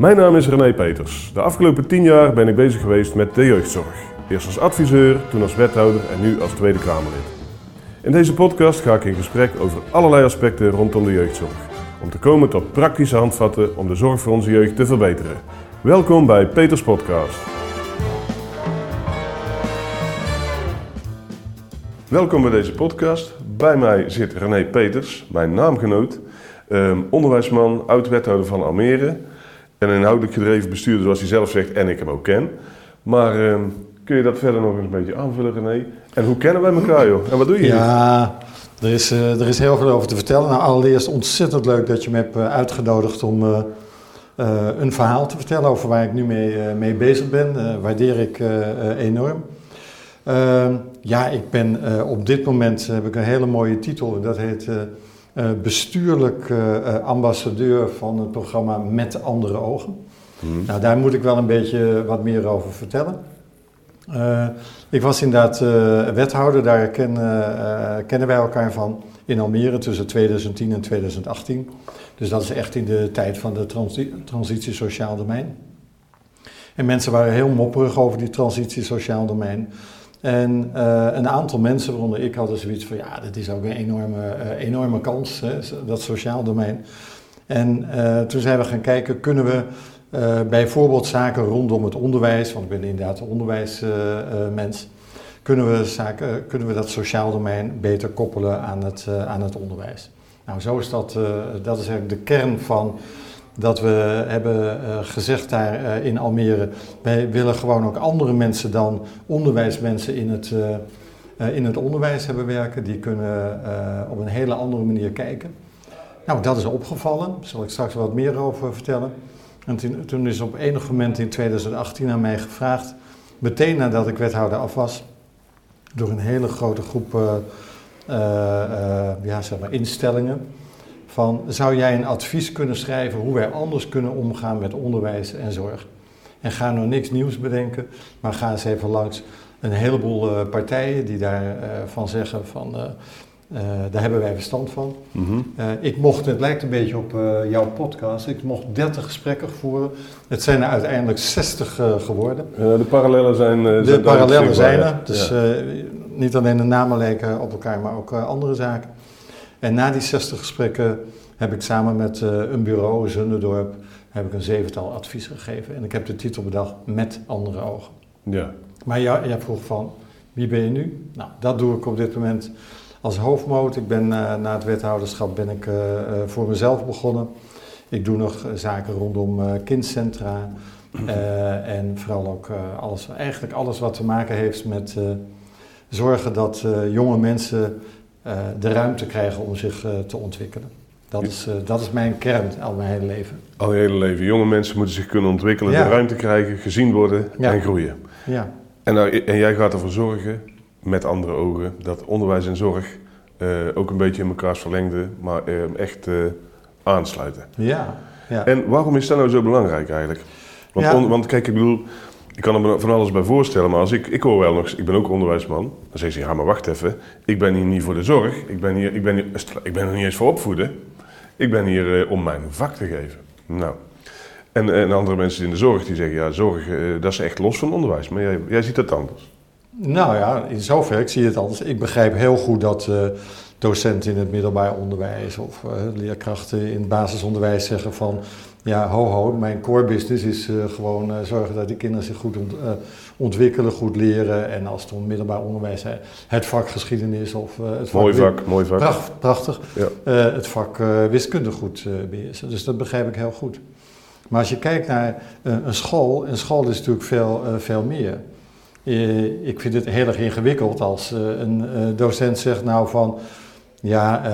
Mijn naam is René Peters. De afgelopen tien jaar ben ik bezig geweest met de jeugdzorg. Eerst als adviseur, toen als wethouder en nu als Tweede Kamerlid. In deze podcast ga ik in gesprek over allerlei aspecten rondom de jeugdzorg. Om te komen tot praktische handvatten om de zorg voor onze jeugd te verbeteren. Welkom bij Peters Podcast. Welkom bij deze podcast. Bij mij zit René Peters, mijn naamgenoot, ehm, onderwijsman, oud-wethouder van Almere en een inhoudelijk gedreven bestuurder zoals hij zelf zegt en ik hem ook ken. Maar ehm, kun je dat verder nog eens een beetje aanvullen René? En hoe kennen wij elkaar joh? En wat doe je hier? Ja, er is, eh, er is heel veel over te vertellen. Nou, allereerst ontzettend leuk dat je me hebt eh, uitgenodigd om eh, een verhaal te vertellen over waar ik nu mee, mee bezig ben. Waardeer ik enorm. Ehm, ja, ik ben op dit moment heb ik een hele mooie titel. en Dat heet bestuurlijk eh, eh, ambassadeur van het programma Met Andere Ogen. Hmm. Nou, daar moet ik wel een beetje wat meer over vertellen. Eh, ik was inderdaad eh, wethouder, daar ken, eh, eh, kennen wij elkaar van in Almere tussen 2010 en 2018. Dus dat is echt in de tijd van de transi transitie sociaal domein. En mensen waren heel mopperig over die transitie sociaal domein. En eh, een aantal mensen, waaronder ik, hadden zoiets van: ja, dat is ook een enorme, eh, enorme kans, hè, dat sociaal domein. En eh, toen zijn we gaan kijken, kunnen we bijvoorbeeld zaken rondom het onderwijs, want ik ben inderdaad een onderwijsmens, kunnen, we zaken, kunnen we dat sociaal domein beter koppelen aan het, aan het onderwijs. Nou, zo is dat, dat is eigenlijk de kern van dat we hebben eh, gezegd daar eh, in Almere. Wij willen gewoon ook andere mensen dan onderwijsmensen in het, eh, in het onderwijs hebben werken. Die kunnen op een hele andere manier kijken. Nou, dat is opgevallen. Daar zal ik straks wat meer over vertellen. En toen, is op enig moment in 2018 aan mij gevraagd, meteen nadat ik wethouder af was, door een hele grote groep ja, zeg maar instellingen, van zou jij een advies kunnen schrijven hoe wij anders kunnen omgaan met onderwijs en zorg? En ga nou niks nieuws bedenken, maar ga eens even langs een heleboel eh, partijen die daarvan van zeggen van eh, eh, daar hebben wij verstand van. Mhm. Eh, ik mocht, het lijkt een beetje op eh, jouw podcast, ik mocht 30 gesprekken voeren. Het zijn er uiteindelijk 60 eh, geworden. Eh, de parallellen zijn. eh, De zijn parallellen zijn er, dus ja. eh, niet alleen de namen lijken op elkaar, maar ook eh, andere zaken. En na die 60 gesprekken heb ik samen met eh, een bureau, Zunderdorp, heb ik een zevental adviezen gegeven. En ik heb de titel bedacht met andere ogen. ja. Maar jij, jij vroeg van, wie ben je nu? Nou, dat doe ik op dit moment als hoofdmoot. Ik ben eh, na het wethouderschap ben ik eh, voor mezelf begonnen. Ik doe nog zaken rondom kindcentra. en vooral ook alles, eigenlijk alles wat te maken heeft met zorgen dat jonge mensen de ruimte krijgen om zich eh, te ontwikkelen. Dat is, eh, dat is mijn kern al mijn hele leven. Al je hele leven. Jonge mensen moeten zich kunnen ontwikkelen, Ja. de ruimte krijgen, gezien worden Ja. en groeien. Ja, En, nou, en jij gaat ervoor zorgen, met andere ogen, dat onderwijs en zorg eh, ook een beetje in elkaars verlengde, maar eh, echt eh, aansluiten. ja, ja. En waarom is dat nou zo belangrijk eigenlijk? Want, Ja. on- want kijk, ik bedoel, ik kan er me van alles bij voorstellen, maar als ik, ik hoor wel nog, ik ben ook onderwijsman, dan zeg je, ja maar wacht even, ik ben hier niet voor de zorg, ik ben hier, ik ben hier, ik ben er niet eens voor opvoeden, ik ben hier eh, om mijn vak te geven. Nou, en, en andere mensen in de zorg die zeggen, ja zorg, eh, dat is echt los van onderwijs, maar jij, jij ziet dat anders. Nou ja, in zover, ik zie het anders. Ik begrijp heel goed dat eh, docenten in het middelbaar onderwijs of eh, leerkrachten in het basisonderwijs zeggen van... Ja, ho ho, mijn core business is eh, gewoon eh, zorgen dat die kinderen zich goed ont- eh, ontwikkelen, goed leren. En als het om middelbaar onderwijs is, het vak geschiedenis of het vak... Mooi vak, mooi vak. Pracht- prachtig. Ja. Het vak wiskunde goed eh, beheersen. Dus dat begrijp ik heel goed. Maar als je kijkt naar een school, een school is natuurlijk veel, veel meer. Ik vind het heel erg ingewikkeld als een docent zegt nou van... Ja,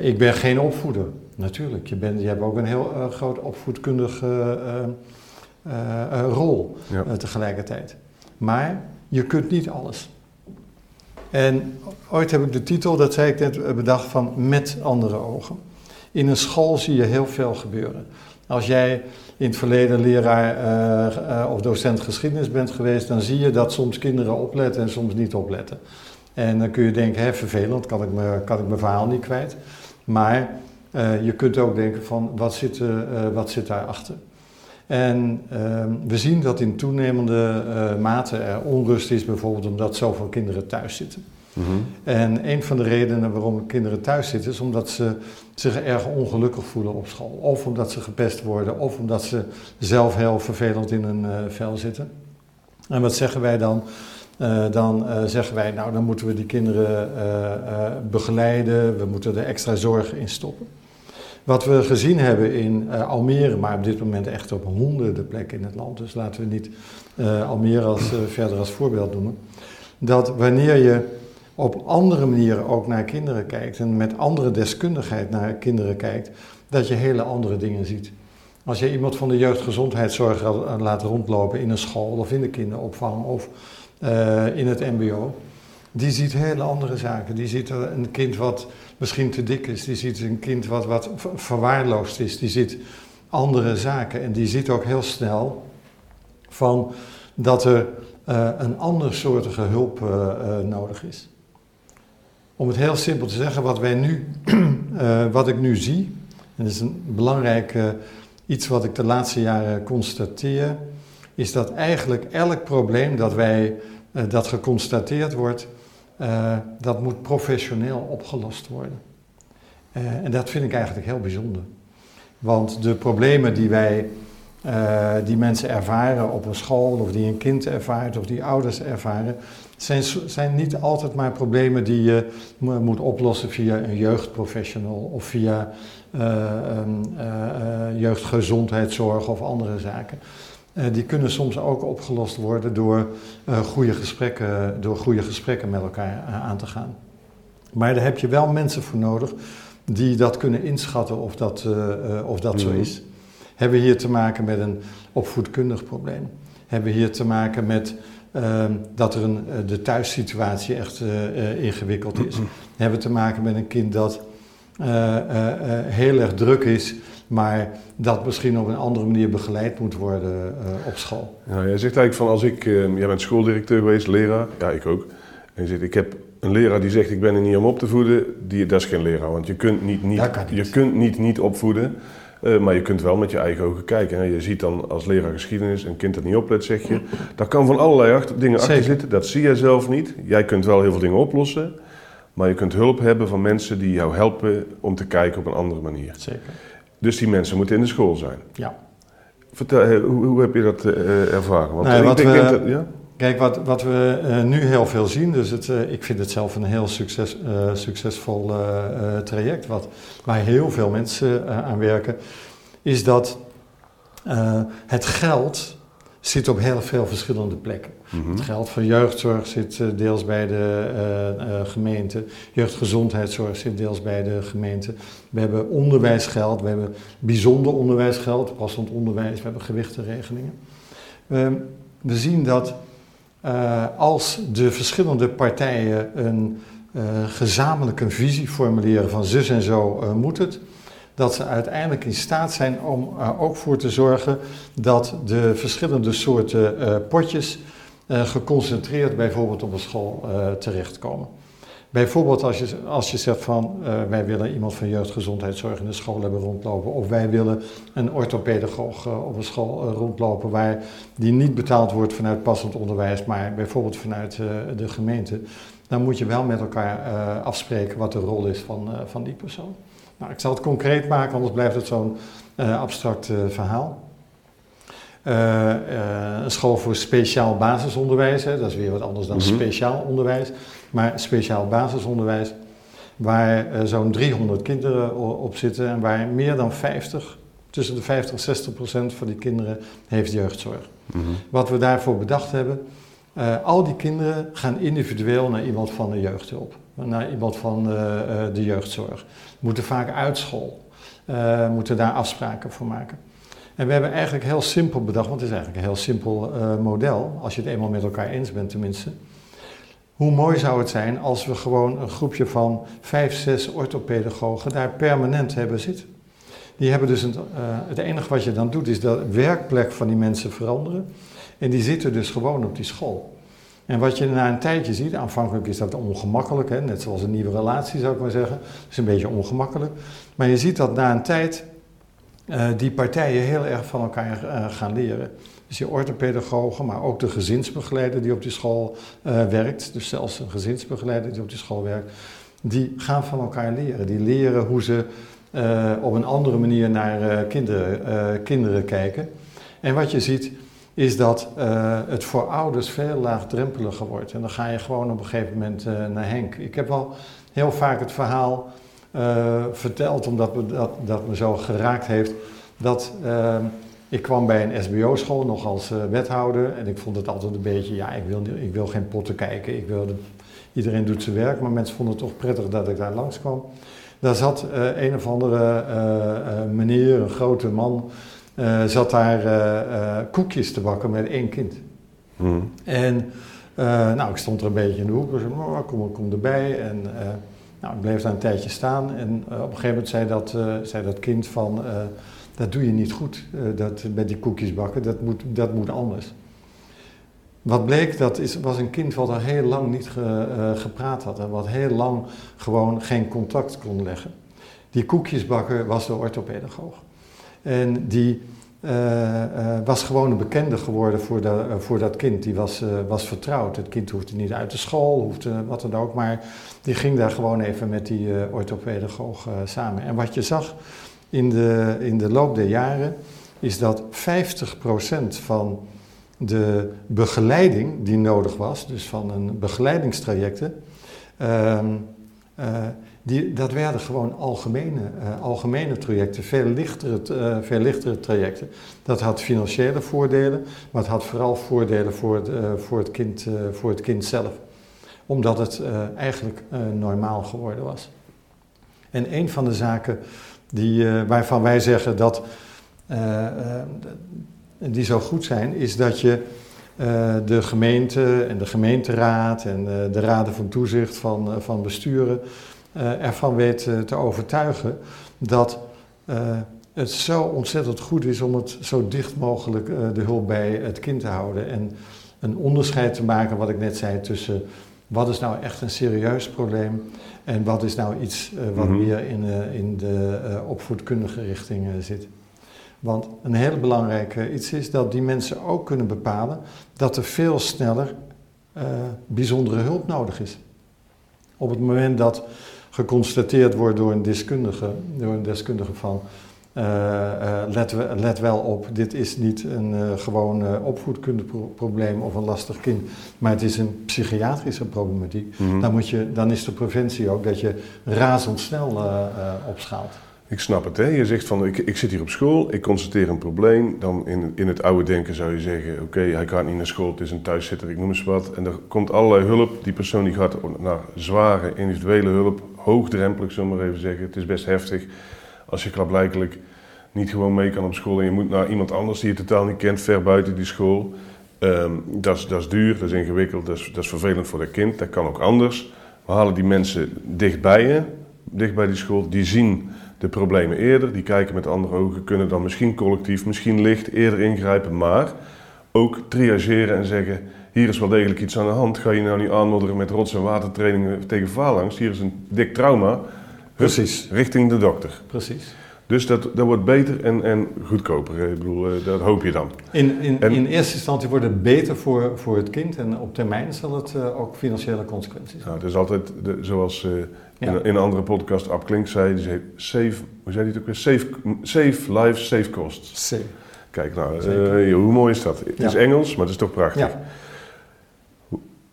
ik ben geen opvoeder. Natuurlijk, je, bent, je hebt ook een heel eh, groot opvoedkundige eh, eh, rol Ja. tegelijkertijd. Maar je kunt niet alles. En ooit heb ik de titel, dat zei ik net, bedacht van met andere ogen. In een school zie je heel veel gebeuren. Als jij in het verleden leraar of docent geschiedenis bent geweest, dan zie je dat soms kinderen opletten en soms niet opletten. En dan kun je denken, hè, vervelend, kan ik, me, kan ik mijn verhaal niet kwijt. Maar eh, je kunt ook denken van, wat zit, eh, wat zit daarachter? En ehm, we zien dat in toenemende uh, mate er onrust is, bijvoorbeeld omdat zoveel kinderen thuis zitten. Mhm. En een van de redenen waarom kinderen thuis zitten, is omdat ze zich erg ongelukkig voelen op school. Of omdat ze gepest worden, of omdat ze zelf heel vervelend in hun uh, vel zitten. En wat zeggen wij dan? Uh, dan uh, zeggen wij, nou dan moeten we die kinderen begeleiden, we moeten er extra zorg in stoppen. Wat we gezien hebben in uh, Almere, maar op dit moment echt op honderden plekken in het land, dus laten we niet uh, Almere als, uh, verder als voorbeeld noemen, dat wanneer je op andere manieren ook naar kinderen kijkt en met andere deskundigheid naar kinderen kijkt, dat je hele andere dingen ziet. Als je iemand van de jeugdgezondheidszorg laat rondlopen in een school of in de kinderopvang of in het MBO, die ziet hele andere zaken. Die ziet een kind wat misschien te dik is, die ziet een kind wat, wat verwaarloosd is, die ziet andere zaken. En die ziet ook heel snel van dat er uh, een andersoortige hulp uh, nodig is. Om het heel simpel te zeggen, wat wij nu, wat ik nu zie, en dat is een belangrijk iets wat ik de laatste jaren constateer, is dat eigenlijk elk probleem dat wij, dat geconstateerd wordt, uh, dat moet professioneel opgelost worden. Uh, en dat vind ik eigenlijk heel bijzonder. Want de problemen die wij, uh, die mensen ervaren op een school, of die een kind ervaart, of die ouders ervaren, zijn, zijn niet altijd maar problemen die je moet oplossen via een jeugdprofessional of via jeugdgezondheidszorg of andere zaken. Uh, die kunnen soms ook opgelost worden door, uh, goede gesprekken, door goede gesprekken met elkaar uh, aan te gaan. Maar daar heb je wel mensen voor nodig die dat kunnen inschatten of dat, of dat mm. zo mhm. is. Hebben we hier te maken met een opvoedkundig probleem? Hebben we hier te maken met ehm, dat er een, de thuissituatie echt ingewikkeld is? Hebben we te maken met een kind dat heel erg druk is maar dat misschien op een andere manier begeleid moet worden uh, op school. Ja, jij zegt eigenlijk van als ik, uh, jij bent schooldirecteur geweest, leraar, ja ik ook. En je zegt ik heb een leraar die zegt ik ben er niet om op te voeden, die, dat is geen leraar. Want je kunt niet niet, niet. Je kunt niet, niet opvoeden, uh, maar je kunt wel met je eigen ogen kijken. Hè. Je ziet dan als leraar geschiedenis een kind dat niet oplet, zeg je. Daar kan van allerlei achter, dingen Zeker. achter zitten, dat zie jij zelf niet. Jij kunt wel heel veel dingen oplossen, maar je kunt hulp hebben van mensen die jou helpen om te kijken op een andere manier. Zeker. Dus die mensen moeten in de school zijn. Ja. Vertel, hoe, hoe heb je dat uh, ervaren? Want nee, ik denk, we, dat, ja? Kijk, wat, wat we uh, nu heel veel zien, dus het, uh, ik vind het zelf een heel succes, succesvol traject, wat, waar heel veel mensen aan werken, is dat het geld zit op heel veel verschillende plekken. Mhm. Het geld voor jeugdzorg zit uh, deels bij de uh, uh, gemeente. Jeugdgezondheidszorg zit deels bij de gemeente. We hebben onderwijsgeld, we hebben bijzonder onderwijsgeld, passend onderwijs, we hebben gewichtenregelingen. Ehm, we zien dat als de verschillende partijen een gezamenlijke visie formuleren van zus en zo moet het, dat ze uiteindelijk in staat zijn om er ook voor te zorgen dat de verschillende soorten uh, potjes uh, geconcentreerd bijvoorbeeld op een school terechtkomen. Bijvoorbeeld als je, als je zegt van wij willen iemand van jeugdgezondheidszorg in de school hebben rondlopen of wij willen een orthopedagoog op een school rondlopen waar die niet betaald wordt vanuit passend onderwijs, maar bijvoorbeeld vanuit de gemeente, dan moet je wel met elkaar afspreken wat de rol is van, van die persoon. Nou, ik zal het concreet maken, anders blijft het zo'n uh, abstract uh, verhaal. Uh, een school voor speciaal basisonderwijs, hè, dat is weer wat anders dan mm -hmm. speciaal onderwijs, maar speciaal basisonderwijs, waar zo'n 300 kinderen op zitten en waar meer dan 50, tussen de 50 en 60 procent van die kinderen heeft jeugdzorg. Mm -hmm. Wat we daarvoor bedacht hebben, al die kinderen gaan individueel naar iemand van de jeugdhulp naar iemand van uh, de jeugdzorg. Moeten vaak uit school. Uh, moeten daar afspraken voor maken. En we hebben eigenlijk heel simpel bedacht, want het is eigenlijk een heel simpel model, als je het eenmaal met elkaar eens bent tenminste. Hoe mooi zou het zijn als we gewoon een groepje van vijf, zes orthopedagogen daar permanent hebben zitten. Die hebben dus een, het enige wat je dan doet is de werkplek van die mensen veranderen. En die zitten dus gewoon op die school. En wat je na een tijdje ziet, aanvankelijk is dat ongemakkelijk, hè? net zoals een nieuwe relatie zou ik maar zeggen. Is een beetje ongemakkelijk. Maar je ziet dat na een tijd die partijen heel erg van elkaar gaan leren. Dus die orthopedagogen, maar ook de gezinsbegeleider die op die school werkt, dus zelfs een gezinsbegeleider die op die school werkt, die gaan van elkaar leren. Die leren hoe ze op een andere manier naar kinderen, kinderen kijken. En wat je ziet, is dat uh, het voor ouders veel laagdrempeliger wordt. En dan ga je gewoon op een gegeven moment uh, naar Henk. Ik heb al heel vaak het verhaal uh, verteld, omdat me, dat, dat me zo geraakt heeft, dat ik kwam bij een SBO-school nog als wethouder en ik vond het altijd een beetje, ja, ik wil, ik wil geen potten kijken, ik wilde, iedereen doet zijn werk, maar mensen vonden het toch prettig dat ik daar langskwam. Daar zat een of andere meneer, een grote man, uh, zat daar uh, koekjes te bakken met één kind. Mm. En nou, ik stond er een beetje in de hoek. Oh, kom, kom erbij. En nou, ik bleef daar een tijdje staan. En op een gegeven moment zei dat, zei dat kind van... dat doe je niet goed, dat, met die koekjes bakken. Dat moet, dat moet anders. Wat bleek, dat is, was een kind wat al heel lang niet ge, gepraat had. En wat heel lang gewoon geen contact kon leggen. Die koekjesbakker was de orthopedagoog. En die uh, uh, was gewoon een bekende geworden voor, de, uh, voor dat kind. Die was, was vertrouwd. Het kind hoefde niet uit de school, hoefde wat dan ook. Maar die ging daar gewoon even met die orthopedagoog samen. En wat je zag in de, in de loop der jaren, is dat 50% van de begeleiding die nodig was, dus van een begeleidingstrajecten, ehm, die, dat werden gewoon algemene, uh, algemene trajecten, veel lichtere, uh, veel lichtere trajecten. Dat had financiële voordelen, maar het had vooral voordelen voor het, uh, voor het, kind, voor het kind zelf. Omdat het eigenlijk normaal geworden was. En een van de zaken die, waarvan wij zeggen dat die zo goed zijn, is dat je de gemeente en de gemeenteraad en de raden van toezicht van, van besturen ervan weet uh, te overtuigen dat uh, het zo ontzettend goed is om het zo dicht mogelijk de hulp bij het kind te houden. En een onderscheid te maken, wat ik net zei, tussen wat is nou echt een serieus probleem en wat is nou iets wat mm -hmm. meer in, in de opvoedkundige richting zit. Want een heel belangrijk iets is dat die mensen ook kunnen bepalen dat er veel sneller bijzondere hulp nodig is. Op het moment dat geconstateerd wordt door een deskundige, door een deskundige van uh, uh, let, let, wel op, dit is niet een uh, gewoon opvoedkundeprobleem of een lastig kind, maar het is een psychiatrische problematiek. Mm -hmm. dan, moet je, dan is de preventie ook dat je razendsnel opschaalt. Ik snap het, hè? Je zegt van, ik, ik zit hier op school, ik constateer een probleem. Dan in, in het oude denken zou je zeggen, oké, okay, hij gaat niet naar school, het is een thuiszitter, ik noem eens wat. En er komt allerlei hulp. Die persoon die gaat naar zware individuele hulp, hoogdrempelig, zullen we maar even zeggen. Het is best heftig als je klaarblijkelijk niet gewoon mee kan op school en je moet naar iemand anders die je totaal niet kent, ver buiten die school. Um, dat, is, dat is duur, dat is ingewikkeld, dat is, vervelend voor dat kind. Dat kan ook anders. We halen die mensen dicht bij je, dicht bij die school. Die zien de problemen eerder, die kijken met andere ogen, kunnen dan misschien collectief, misschien licht eerder ingrijpen, maar ook triageren en zeggen: hier is wel degelijk iets aan de hand. Ga je nou niet aanmodderen met rots- en watertrainingen tegen phalanx? Hier is een dik trauma. Precies. Richting de dokter. Precies. Dus dat, dat wordt beter en, en goedkoper. Ik bedoel, eh, dat hoop je dan. In, in, in eerste instantie wordt het beter voor, voor het kind en op termijn zal het uh, ook financiële consequenties hebben. Nou, het is altijd, de, zoals uh, ja. in, in, een andere podcast Ab Klink zei, die zei, save, hoe zei hij het ook weer? Save, save lives, save costs. Save. Kijk, nou, hoe mooi is dat? Het ja. is Engels, maar het is toch prachtig. Ja.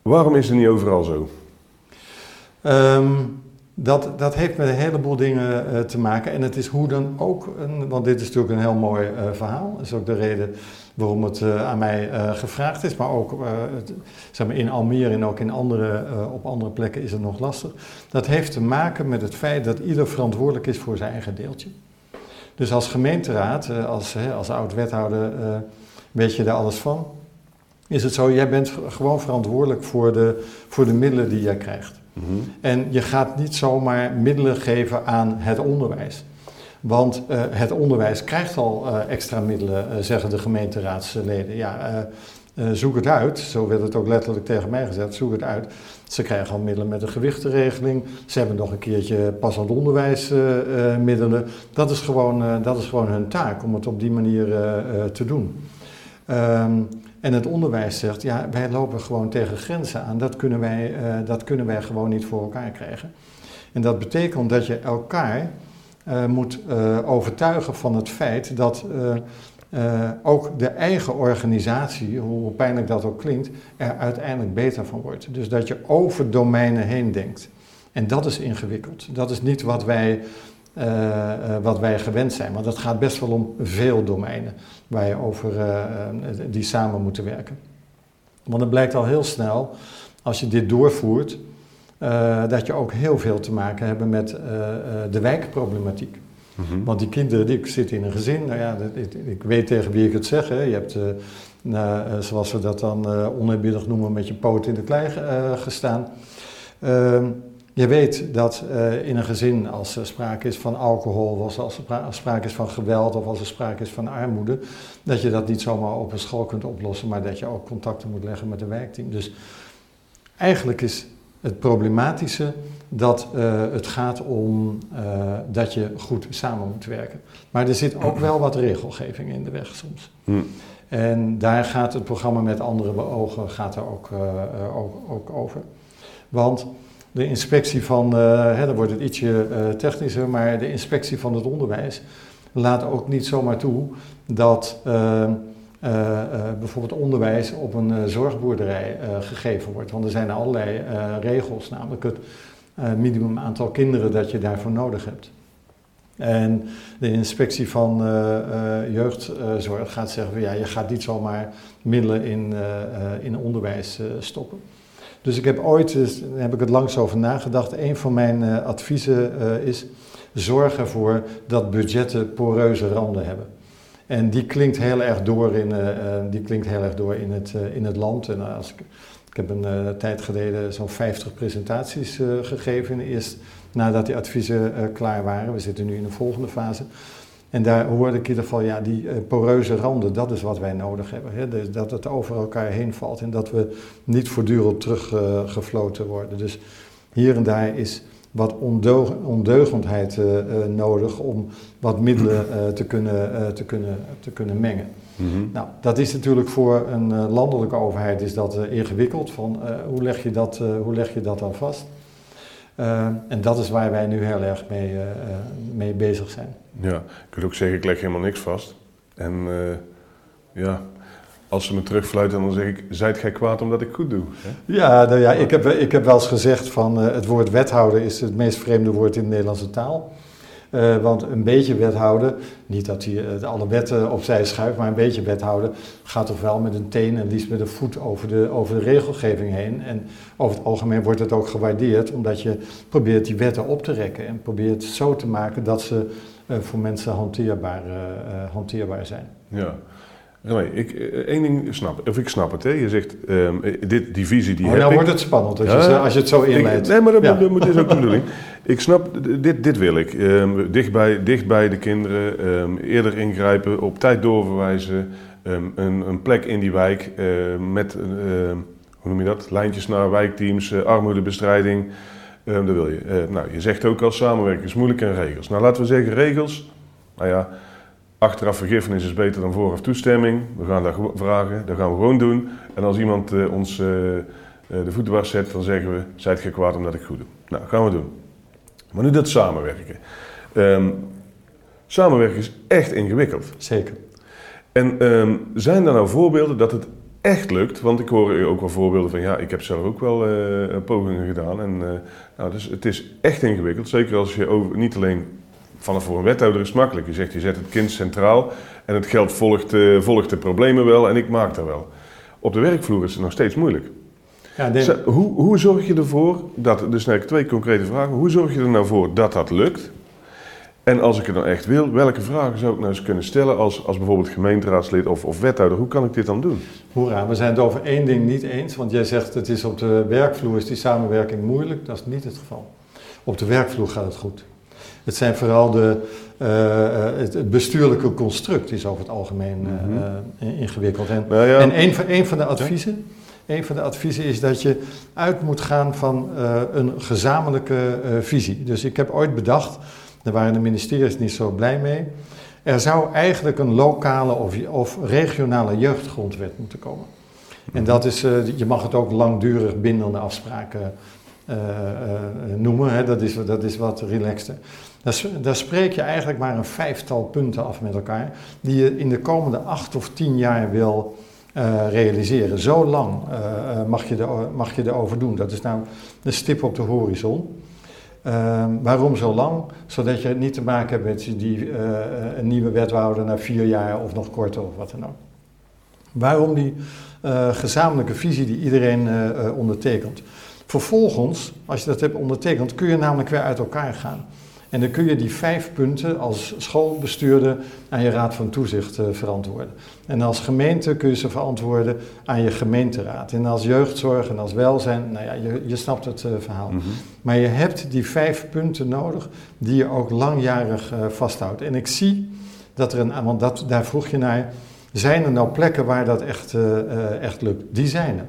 Waarom is het niet overal zo? Um, dat, dat heeft met een heleboel dingen uh, te maken. En het is hoe dan ook, een, want dit is natuurlijk een heel mooi uh, verhaal. Dat is ook de reden waarom het uh, aan mij gevraagd is. Maar ook zeg maar in Almere en ook in andere, op andere plekken is het nog lastig. Dat heeft te maken met het feit dat ieder verantwoordelijk is voor zijn eigen deeltje. Dus als gemeenteraad, als, als oud-wethouder, weet je daar alles van. Is het zo, jij bent gewoon verantwoordelijk voor de, voor de middelen die jij krijgt. Mm-hmm. En je gaat niet zomaar middelen geven aan het onderwijs. Want uh, het onderwijs krijgt al uh, extra middelen, uh, zeggen de gemeenteraadsleden. Ja, eh, zoek het uit. Zo werd het ook letterlijk tegen mij gezegd, zoek het uit. Ze krijgen al middelen met een gewichtenregeling. Ze hebben nog een keertje passend onderwijsmiddelen. dat, is gewoon, dat is gewoon hun taak om het op die manier te doen. Ehm, en het onderwijs zegt, ja, wij lopen gewoon tegen grenzen aan. Dat kunnen wij, dat kunnen wij gewoon niet voor elkaar krijgen. En dat betekent dat je elkaar uh, moet uh, overtuigen van het feit dat ook de eigen organisatie, hoe pijnlijk dat ook klinkt, er uiteindelijk beter van wordt. Dus dat je over domeinen heen denkt. En dat is ingewikkeld. Dat is niet wat wij, wat wij gewend zijn, want het gaat best wel om veel domeinen waar je over, die samen moeten werken. Want het blijkt al heel snel, als je dit doorvoert, uh, dat je ook heel veel te maken hebt met uh, de wijkproblematiek. Mm Want die kinderen, die zitten in een gezin, nou ja, dat, ik, ik, weet tegen wie ik het zeg. Hè. Je hebt, nou, zoals we dat dan oneerbiedig noemen, met je poot in de klei gestaan. Ehm, je weet dat in een gezin, als er sprake is van alcohol, of als er sprake is van geweld of als er sprake is van armoede, dat je dat niet zomaar op een school kunt oplossen, maar dat je ook contacten moet leggen met een wijkteam. Dus eigenlijk is het problematische dat uh, het gaat om uh, dat je goed samen moet werken. Maar er zit ook wel wat regelgeving in de weg soms. Hm. En daar gaat het programma met andere ogen gaat er ook, ook, ook, over. Want de inspectie van, hè, dan wordt het ietsje technischer, maar de inspectie van het onderwijs laat ook niet zomaar toe dat uh, bijvoorbeeld onderwijs op een zorgboerderij gegeven wordt. Want er zijn allerlei regels, namelijk het minimum aantal kinderen dat je daarvoor nodig hebt. En de inspectie van jeugdzorg gaat zeggen ja, je gaat niet zomaar middelen in, in onderwijs stoppen. Dus ik heb ooit, daar heb ik het langs over nagedacht, een van mijn adviezen is zorg ervoor dat budgetten poreuze randen hebben. En die klinkt heel erg door in, die klinkt heel erg door in, het, in het land. En als ik, ik heb een tijd geleden zo'n 50 presentaties gegeven, eerst nadat die adviezen klaar waren. We zitten nu in de volgende fase. En daar hoorde ik in ieder geval, ja, die poreuze randen, dat is wat wij nodig hebben. Hè? Dus dat het over elkaar heen valt en dat we niet voortdurend teruggefloten worden. Dus hier en daar is wat ondeugendheid uh, nodig om wat middelen uh, te, kunnen, te, kunnen, te kunnen mengen. Mm -hmm. Nou, dat is natuurlijk voor een landelijke overheid is dat ingewikkeld. Van, hoe, leg je dat, hoe leg je dat dan vast? En dat is waar wij nu heel erg mee, mee bezig zijn. Ja, ik kunt ook zeggen, ik leg helemaal niks vast. En ja, als ze me terugfluiten, dan zeg ik, zijt gij kwaad omdat ik goed doe? Hè? Ja, nou ja ik, heb, ik heb wel eens gezegd van uh, het woord wethouder is het meest vreemde woord in de Nederlandse taal. Uh, want een beetje wethouden, niet dat hij uh, alle wetten opzij schuift, maar een beetje wethouden gaat toch wel met een teen en liefst met een voet over de, over de regelgeving heen. En over het algemeen wordt het ook gewaardeerd, omdat je probeert die wetten op te rekken en probeert zo te maken dat ze voor mensen hanteerbaar, hanteerbaar zijn. Ja. Nee, ik, eh, één ding snap, of ik snap het. Hè. Je zegt, um, dit, die visie die oh, heb nou ik. wordt het spannend als, je, als je het zo inleidt. Nee, maar dat, ja. moet, is ook de bedoeling. Ik snap, dit, dit wil ik. Um, dichtbij, dichtbij de kinderen, um, eerder ingrijpen, op tijd doorverwijzen. een, een, plek in die wijk met, hoe noem je dat, lijntjes naar wijkteams, uh, armoedebestrijding. dat wil je. Nou, je zegt ook als samenwerking is moeilijk en regels. Nou, laten we zeggen regels. Nou ja, Achteraf vergiffenis is beter dan vooraf toestemming. We gaan dat vragen, dat gaan we gewoon doen. En als iemand uh, ons uh, de voet dwars zet, dan zeggen we: Zijt ge kwaad omdat ik goed doe? Nou, gaan we doen. Maar nu dat samenwerken. Um, samenwerken is echt ingewikkeld. Zeker. En um, zijn er nou voorbeelden dat het echt lukt? Want ik hoor ook wel voorbeelden van: ja, ik heb zelf ook wel uh, pogingen gedaan. En nou, dus het is echt ingewikkeld. Zeker als je over, niet alleen vanaf voor een wethouder is het makkelijk. Je zegt, je zet het kind centraal en het geld volgt, uh, volgt de problemen wel en ik maak daar wel. Op de werkvloer is het nog steeds moeilijk. Ja, hoe, hoe zorg je ervoor dat, dus nou twee concrete vragen, hoe zorg je er nou voor dat dat lukt? En als ik het nou echt wil, welke vragen zou ik nou eens kunnen stellen als, als bijvoorbeeld gemeenteraadslid of, of wethouder? Hoe kan ik dit dan doen? Hoera, we zijn het over één ding niet eens, want jij zegt het is op de werkvloer is die samenwerking moeilijk. Dat is niet het geval. Op de werkvloer gaat het goed. Het zijn vooral de, het, het, bestuurlijke construct is over het algemeen Mhm. ingewikkeld. En, Nou ja. en een, van, een van de adviezen... Een van de adviezen is dat je uit moet gaan van een gezamenlijke visie. Dus ik heb ooit bedacht, daar waren de ministeries niet zo blij mee. Er zou eigenlijk een lokale of, of regionale jeugdgrondwet moeten komen. En dat is, uh, je mag het ook langdurig bindende afspraken noemen, hè? Dat, is, dat is wat relaxter. Daar, spreek je eigenlijk maar een vijftal punten af met elkaar, die je in de komende acht of tien jaar wil realiseren. Zo lang mag, je de, mag je erover doen. Dat is nou een stip op de horizon. Uh, waarom zo lang? Zodat je niet te maken hebt met die, een nieuwe wethouder na vier jaar of nog korter of wat dan ook. Waarom die gezamenlijke visie die iedereen ondertekent? Vervolgens, als je dat hebt ondertekend, kun je namelijk weer uit elkaar gaan. En dan kun je die vijf punten als schoolbestuurder aan je raad van toezicht uh, verantwoorden. En als gemeente kun je ze verantwoorden aan je gemeenteraad. En als jeugdzorg en als welzijn, nou ja, je, je snapt het uh, verhaal. Mm -hmm. Maar je hebt die vijf punten nodig die je ook langjarig uh, vasthoudt. En ik zie dat er een, want dat, daar vroeg je naar, zijn er nou plekken waar dat echt, echt lukt? Die zijn er.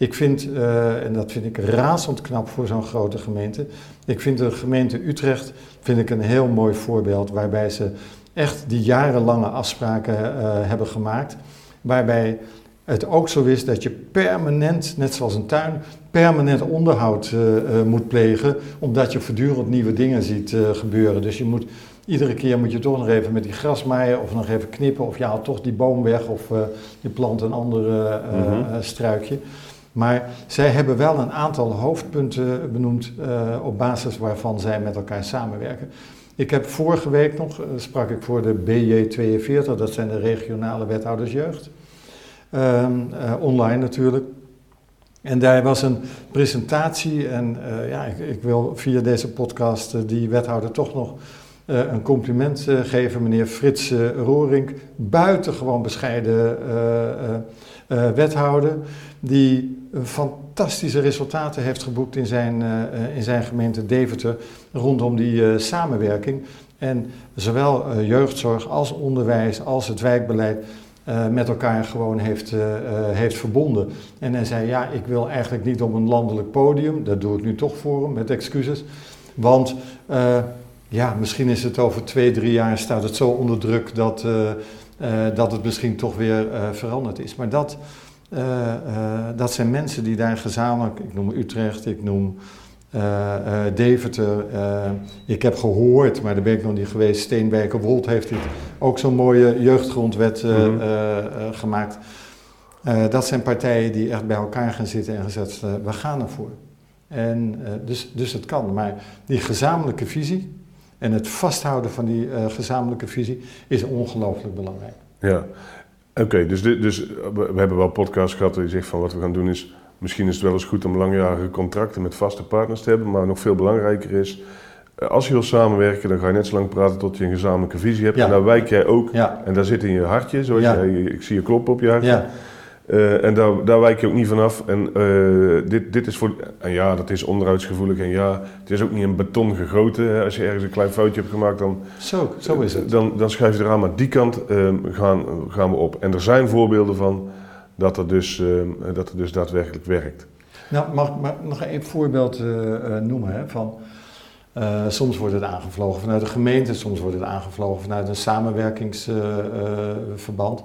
Ik vind, uh, en dat vind ik razend knap voor zo'n grote gemeente, ik vind de gemeente Utrecht vind ik een heel mooi voorbeeld waarbij ze echt die jarenlange afspraken uh, hebben gemaakt. Waarbij het ook zo is dat je permanent, net zoals een tuin, permanent onderhoud uh, moet plegen, omdat je voortdurend nieuwe dingen ziet gebeuren. Dus je moet iedere keer moet je toch nog even met die gras maaien of nog even knippen of je haalt toch die boom weg of je plant een ander mm -hmm. struikje. Maar zij hebben wel een aantal hoofdpunten benoemd uh, op basis waarvan zij met elkaar samenwerken. Ik heb vorige week nog, uh, sprak ik voor de BJ42, dat zijn de regionale wethouders jeugd. Uh, online natuurlijk. En daar was een presentatie en ja, ik, ik, wil via deze podcast die wethouder toch nog een compliment geven. Meneer Frits Roring, buitengewoon bescheiden wethouder die fantastische resultaten heeft geboekt in zijn, in zijn gemeente Deventer rondom die samenwerking. En zowel jeugdzorg als onderwijs als het wijkbeleid met elkaar gewoon heeft, heeft verbonden. En hij zei, ja, ik wil eigenlijk niet op een landelijk podium, dat doe ik nu toch voor hem, met excuses. Want ja, misschien is het over twee, drie jaar staat het zo onder druk dat, dat het misschien toch weer veranderd is. Maar dat... Dat zijn mensen die daar gezamenlijk, ik noem Utrecht, ik noem Deventer. ik heb gehoord, maar daar ben ik nog niet geweest, Steenwijkerwold heeft dit ook zo'n mooie jeugdgrondwet mm -hmm. gemaakt. dat zijn partijen die echt bij elkaar gaan zitten en gezegd, we gaan ervoor. En, dus, dus het kan, maar die gezamenlijke visie en het vasthouden van die gezamenlijke visie is ongelooflijk belangrijk. Ja, Oké, okay, dus, dus we hebben wel podcasts gehad die zegt van wat we gaan doen is... Misschien is het wel eens goed om langjarige contracten met vaste partners te hebben. Maar nog veel belangrijker is, als je wil samenwerken, dan ga je net zo lang praten tot je een gezamenlijke visie hebt. Ja. En daar wijk jij ook. Ja. En daar zit in je hartje, zoals ja. jij, ik zie je kloppen op je hartje. Uh, en daar, daar wijk je ook niet vanaf. En uh, dit, dit is voor. En ja, dat is onderhoudsgevoelig. En ja, het is ook niet in beton gegoten. Hè. Als je ergens een klein foutje hebt gemaakt, dan. Zo, zo is het. Dan, dan schuif je eraan. Maar die kant uh, gaan, gaan we op. En er zijn voorbeelden van dat het dus, dat het dus daadwerkelijk werkt. Nou, mag ik nog één voorbeeld noemen? Hè, van, soms wordt het aangevlogen vanuit de gemeente, soms wordt het aangevlogen vanuit een samenwerkingsverband.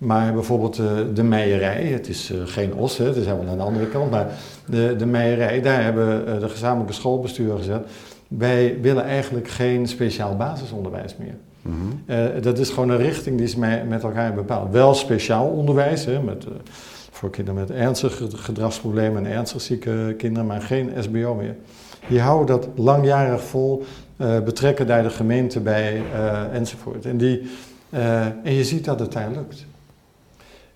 Maar bijvoorbeeld uh, de meijerij, het is uh, geen os, hè, het is helemaal aan de andere kant, maar de, de meijerij, daar hebben uh, de gezamenlijke schoolbesturen gezegd, wij willen eigenlijk geen speciaal basisonderwijs meer. Mm -hmm. dat is gewoon een richting die is met, met elkaar bepaald. Wel speciaal onderwijs, hè, met, voor kinderen met ernstige gedragsproblemen en ernstig zieke kinderen, maar geen SBO meer. Die houden dat langjarig vol, betrekken daar de gemeente bij enzovoort. En, die, en je ziet dat het daar lukt.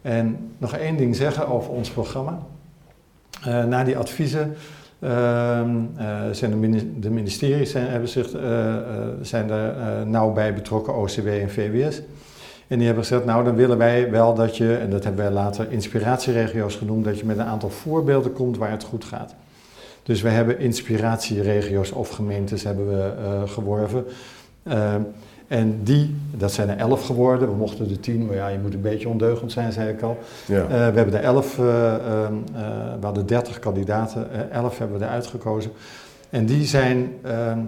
En nog één ding zeggen over ons programma. Uh, na die adviezen uh, uh, zijn de, mini de, ministeries zijn, hebben zich, zijn er nauw bij betrokken, OCW en VWS. En die hebben gezegd, nou dan willen wij wel dat je, en dat hebben wij later inspiratieregio's genoemd, dat je met een aantal voorbeelden komt waar het goed gaat. Dus we hebben inspiratieregio's of gemeentes hebben we geworven. En die, dat zijn er elf geworden. We mochten er tien, maar ja, je moet een beetje ondeugend zijn, zei ik al. Ja. Uh, we hebben er elf, uh, uh, we hadden dertig kandidaten, elf hebben we eruit gekozen. En die zijn ehm,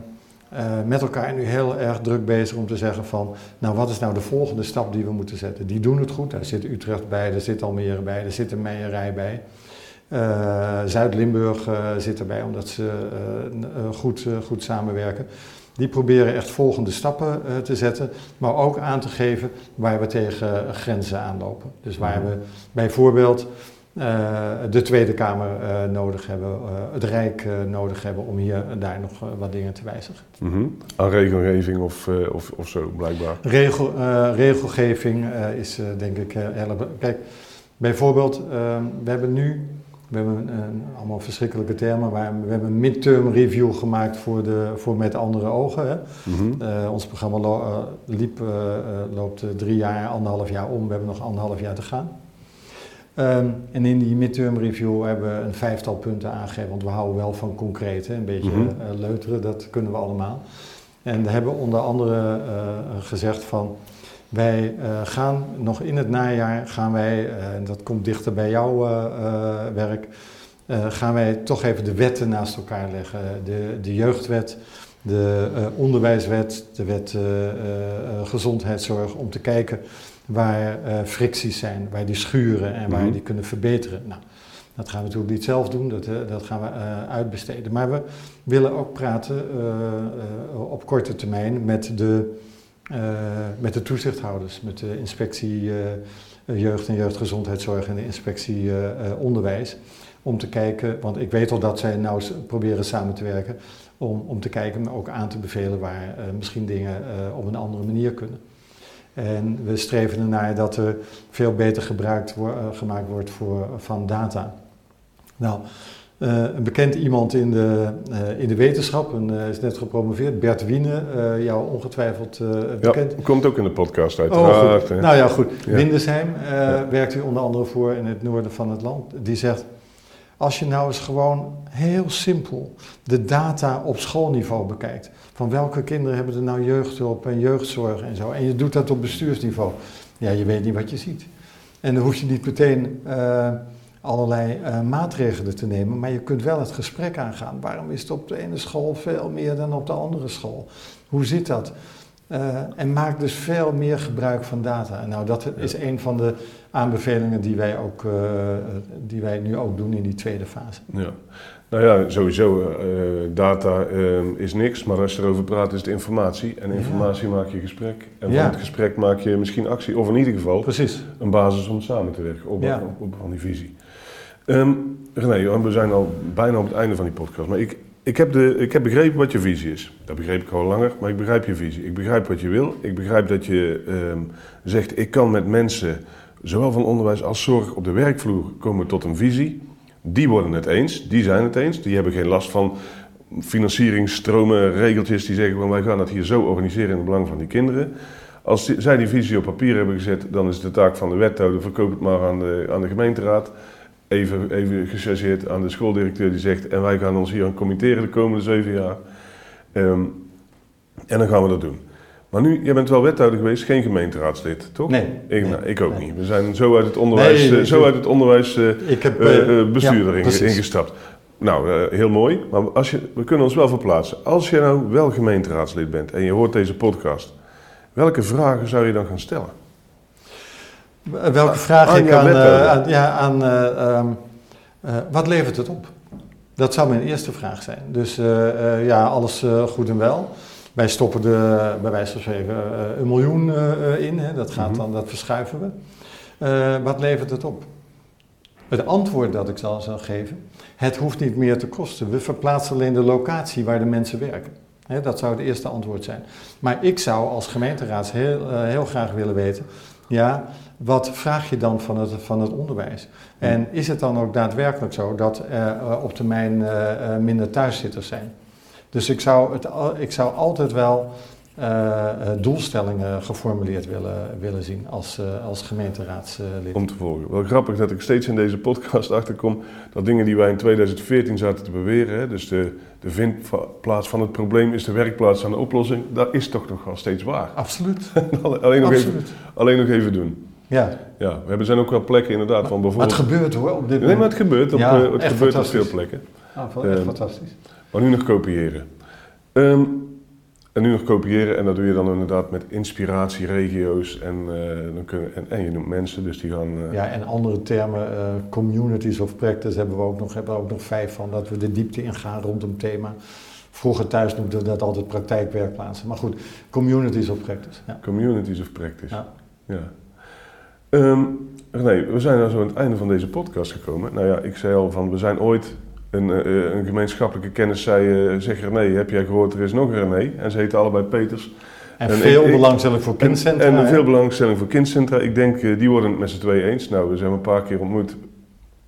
met elkaar nu heel erg druk bezig om te zeggen van, nou wat is nou de volgende stap die we moeten zetten? Die doen het goed, daar zit Utrecht bij, daar zit Almere bij, daar zit een Meijerij bij. Zuid-Limburg zit erbij, omdat ze goed, goed samenwerken. Die proberen echt volgende stappen uh, te zetten, maar ook aan te geven waar we tegen grenzen aanlopen. Dus waar we bijvoorbeeld uh, de Tweede Kamer uh, nodig hebben, het Rijk nodig hebben om hier en daar nog wat dingen te wijzigen. Mm -hmm. Aan regelgeving of, of, of zo, blijkbaar? Regel, regelgeving is denk ik heel Kijk, bijvoorbeeld, we hebben nu we hebben een, allemaal verschrikkelijke termen, maar we hebben een midterm review gemaakt voor, de, voor Met Andere Ogen. Hè. Mm -hmm. uh, ons programma lo, uh, liep, uh, loopt drie jaar, anderhalf jaar om. We hebben nog anderhalf jaar te gaan. Um, en in die midterm review hebben we een vijftal punten aangegeven, want we houden wel van concreet, hè. een beetje mm -hmm. leuteren, dat kunnen we allemaal. En we hebben onder andere gezegd van... Wij uh, gaan nog in het najaar, gaan wij, en uh, dat komt dichter bij jouw uh, werk, gaan wij toch even de wetten naast elkaar leggen. De, de jeugdwet, de onderwijswet, de wet gezondheidszorg, om te kijken waar fricties zijn, waar die schuren en waar mm -hmm. die kunnen verbeteren. Nou, dat gaan we natuurlijk niet zelf doen, dat, dat gaan we uitbesteden. Maar we willen ook praten op korte termijn met de met de toezichthouders, met de inspectie uh, jeugd en jeugdgezondheidszorg en de inspectie uh, onderwijs. Om te kijken, want ik weet al dat zij nou proberen samen te werken, om, om te kijken, maar ook aan te bevelen waar misschien dingen op een andere manier kunnen. En we streven ernaar dat er veel beter gebruik wo gemaakt wordt voor, van data. Nou, uh, een bekend iemand in de, uh, in de wetenschap, en uh, is net gepromoveerd, Bert Wiene, jou ongetwijfeld bekend. Ja, komt ook in de podcast uiteraard. Oh, nou ja, goed. Ja. Windesheim ja. werkt u onder andere voor in het noorden van het land. Die zegt, als je nou eens gewoon heel simpel de data op schoolniveau bekijkt. Van welke kinderen hebben er nou jeugdhulp en jeugdzorg en zo. En je doet dat op bestuursniveau. Ja, je weet niet wat je ziet. En dan hoef je niet meteen allerlei uh, maatregelen te nemen, maar je kunt wel het gesprek aangaan. Waarom is het op de ene school veel meer dan op de andere school? Hoe zit dat? Uh, en maak dus veel meer gebruik van data. En nou, dat ja. is een van de aanbevelingen die wij, ook, uh, die wij nu ook doen in die tweede fase. Ja. Nou ja, sowieso, data is niks, maar als je erover praat is het informatie. En informatie ja. maak je gesprek. En van het gesprek maak je misschien actie, of in ieder geval Precies. een basis om samen te werken op, op, op, van die visie. Um, René, we zijn al bijna op het einde van die podcast. Maar ik, ik, heb de, ik heb begrepen wat je visie is. Dat begreep ik al langer, maar ik begrijp je visie. Ik begrijp wat je wil. Ik begrijp dat je um, zegt, ik kan met mensen, zowel van onderwijs als zorg, op de werkvloer komen tot een visie. Die worden het eens, die zijn het eens. Die hebben geen last van financieringsstromen, regeltjes die zeggen, van, wij gaan het hier zo organiseren in het belang van die kinderen. Als zij die visie op papier hebben gezet, dan is het de taak van de wethouder, verkoop het maar aan de, aan de gemeenteraad even, even gechargeerd aan de schooldirecteur die zegt... en wij gaan ons hier aan committeren de komende zeven jaar. Um, en dan gaan we dat doen. Maar nu, jij bent wel wethouder geweest, geen gemeenteraadslid, toch? Nee. Ik, nou, ik ook niet. We zijn zo uit het onderwijs, nee, uh, zo uit het onderwijs uh, ik heb, uh, bestuurder ja, ingestapt. Nou, heel mooi. Maar als je, we kunnen ons wel verplaatsen. Als je nou wel gemeenteraadslid bent en je hoort deze podcast... welke vragen zou je dan gaan stellen? Welke vraag ik aan, uh, aan, ja, aan uh, um, uh, wat levert het op? Dat zou mijn eerste vraag zijn. Dus ja, alles goed en wel. Wij stoppen er bij wijze van spreken een miljoen in. Hè. Dat, gaat mm -hmm. dan, dat verschuiven we. wat levert het op? Het antwoord dat ik zal, zal geven, het hoeft niet meer te kosten. We verplaatsen alleen de locatie waar de mensen werken. He, dat zou het eerste antwoord zijn. Maar ik zou als gemeenteraad heel, heel graag willen weten, ja, wat vraag je dan van het, van het onderwijs? En is het dan ook daadwerkelijk zo dat er uh, op termijn uh, minder thuiszitters zijn? Dus ik zou, het, ik zou altijd wel eh, eh, doelstellingen geformuleerd willen, willen zien als, eh, als gemeenteraadslid. om te volgen. Wel grappig dat ik steeds in deze podcast achterkom dat dingen die wij in 2014 zaten te beweren, hè, dus de, de vindplaats van het probleem is de werkplaats van de oplossing, dat is toch nog wel steeds waar. Absoluut. alleen, nog even, Absoluut. alleen nog even doen. Ja, Ja, we hebben zijn ook wel plekken inderdaad van maar het bijvoorbeeld... gebeurt hoor op dit Nee, maar moment. het gebeurt op, Ja, het gebeurt op veel plekken. Ah, echt Ehm, fantastisch. Maar nu nog kopiëren. Ehm, en nu nog kopiëren en dat doe je dan inderdaad met inspiratieregio's en, eh, dan kunnen, en, en je noemt mensen, dus die gaan... eh, Ja, en andere termen, eh, communities of practice hebben we ook nog, hebben we ook nog vijf van, dat we de diepte ingaan rond een thema. Vroeger thuis noemden we dat altijd praktijkwerkplaatsen. Maar goed, communities of practice. Ja. Communities of practice. Ja. Ja. Ehm, René, we zijn nou zo aan het einde van deze podcast gekomen. Nou ja, ik zei al van, we zijn ooit een, eh, een gemeenschappelijke kennis zei, eh, zeg René, heb jij gehoord, er is nog een René. En ze heten allebei Peters. En, En veel ik- belangstelling voor kindcentra. En, veel belangstelling voor kindcentra. Ik denk, eh, die worden het met z'n tweeën eens. Nou, we zijn een paar keer ontmoet.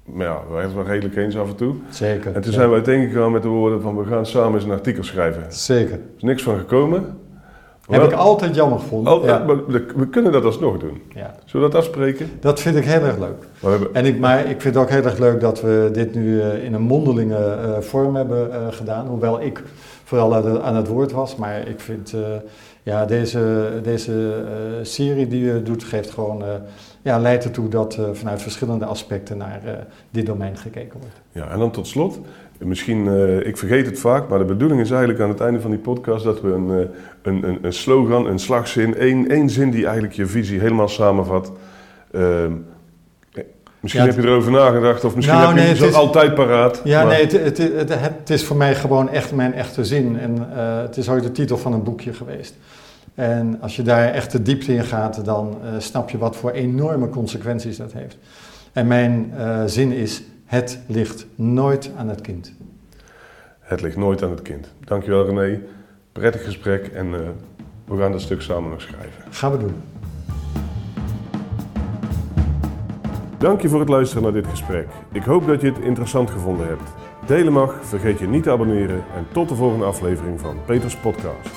Maar ja, we zijn het wel redelijk eens af en toe. Zeker. En toen zijn we uiteengegaan met de woorden van, we gaan samen eens een artikel schrijven. Er Zeker. is niks van gekomen. Heb ik altijd jammer gevonden. al- ja. maar we- we kunnen dat alsnog doen. Ja. Zullen we dat afspreken? Dat vind ik heel erg leuk. Maar hebben, En ik, maar ik vind het ook heel erg leuk dat we dit nu eh, in een mondelinge eh, vorm hebben eh, gedaan. Hoewel ik vooral aan, de- aan het woord was. Maar ik vind ja, deze, deze serie die je doet, geeft gewoon, ja, leidt ertoe dat vanuit verschillende aspecten naar dit domein gekeken wordt. ja, en dan tot slot. Misschien, eh, ik vergeet het vaak, maar de bedoeling is eigenlijk aan het einde van die podcast dat we een, eh, een, een, een slogan, een slagzin, één, één zin die eigenlijk je visie helemaal samenvat. Ehm, eh, misschien Ja, heb je erover nagedacht of misschien Nou, heb je nee, het is- altijd paraat. Ja, maar- nee, het, het, het, het is voor mij gewoon echt mijn echte zin. En eh, het is ooit de titel van een boekje geweest. En als je daar echt de diepte in gaat, dan snap je wat voor enorme consequenties dat heeft. En mijn zin is, het ligt nooit aan het kind. Het ligt nooit aan het kind. Dankjewel René. Prettig gesprek en eh, we gaan dat stuk samen nog schrijven. Gaan we doen. Dank je voor het luisteren naar dit gesprek. Ik hoop dat je het interessant gevonden hebt. Delen mag, vergeet je niet te abonneren en tot de volgende aflevering van Peters Podcast.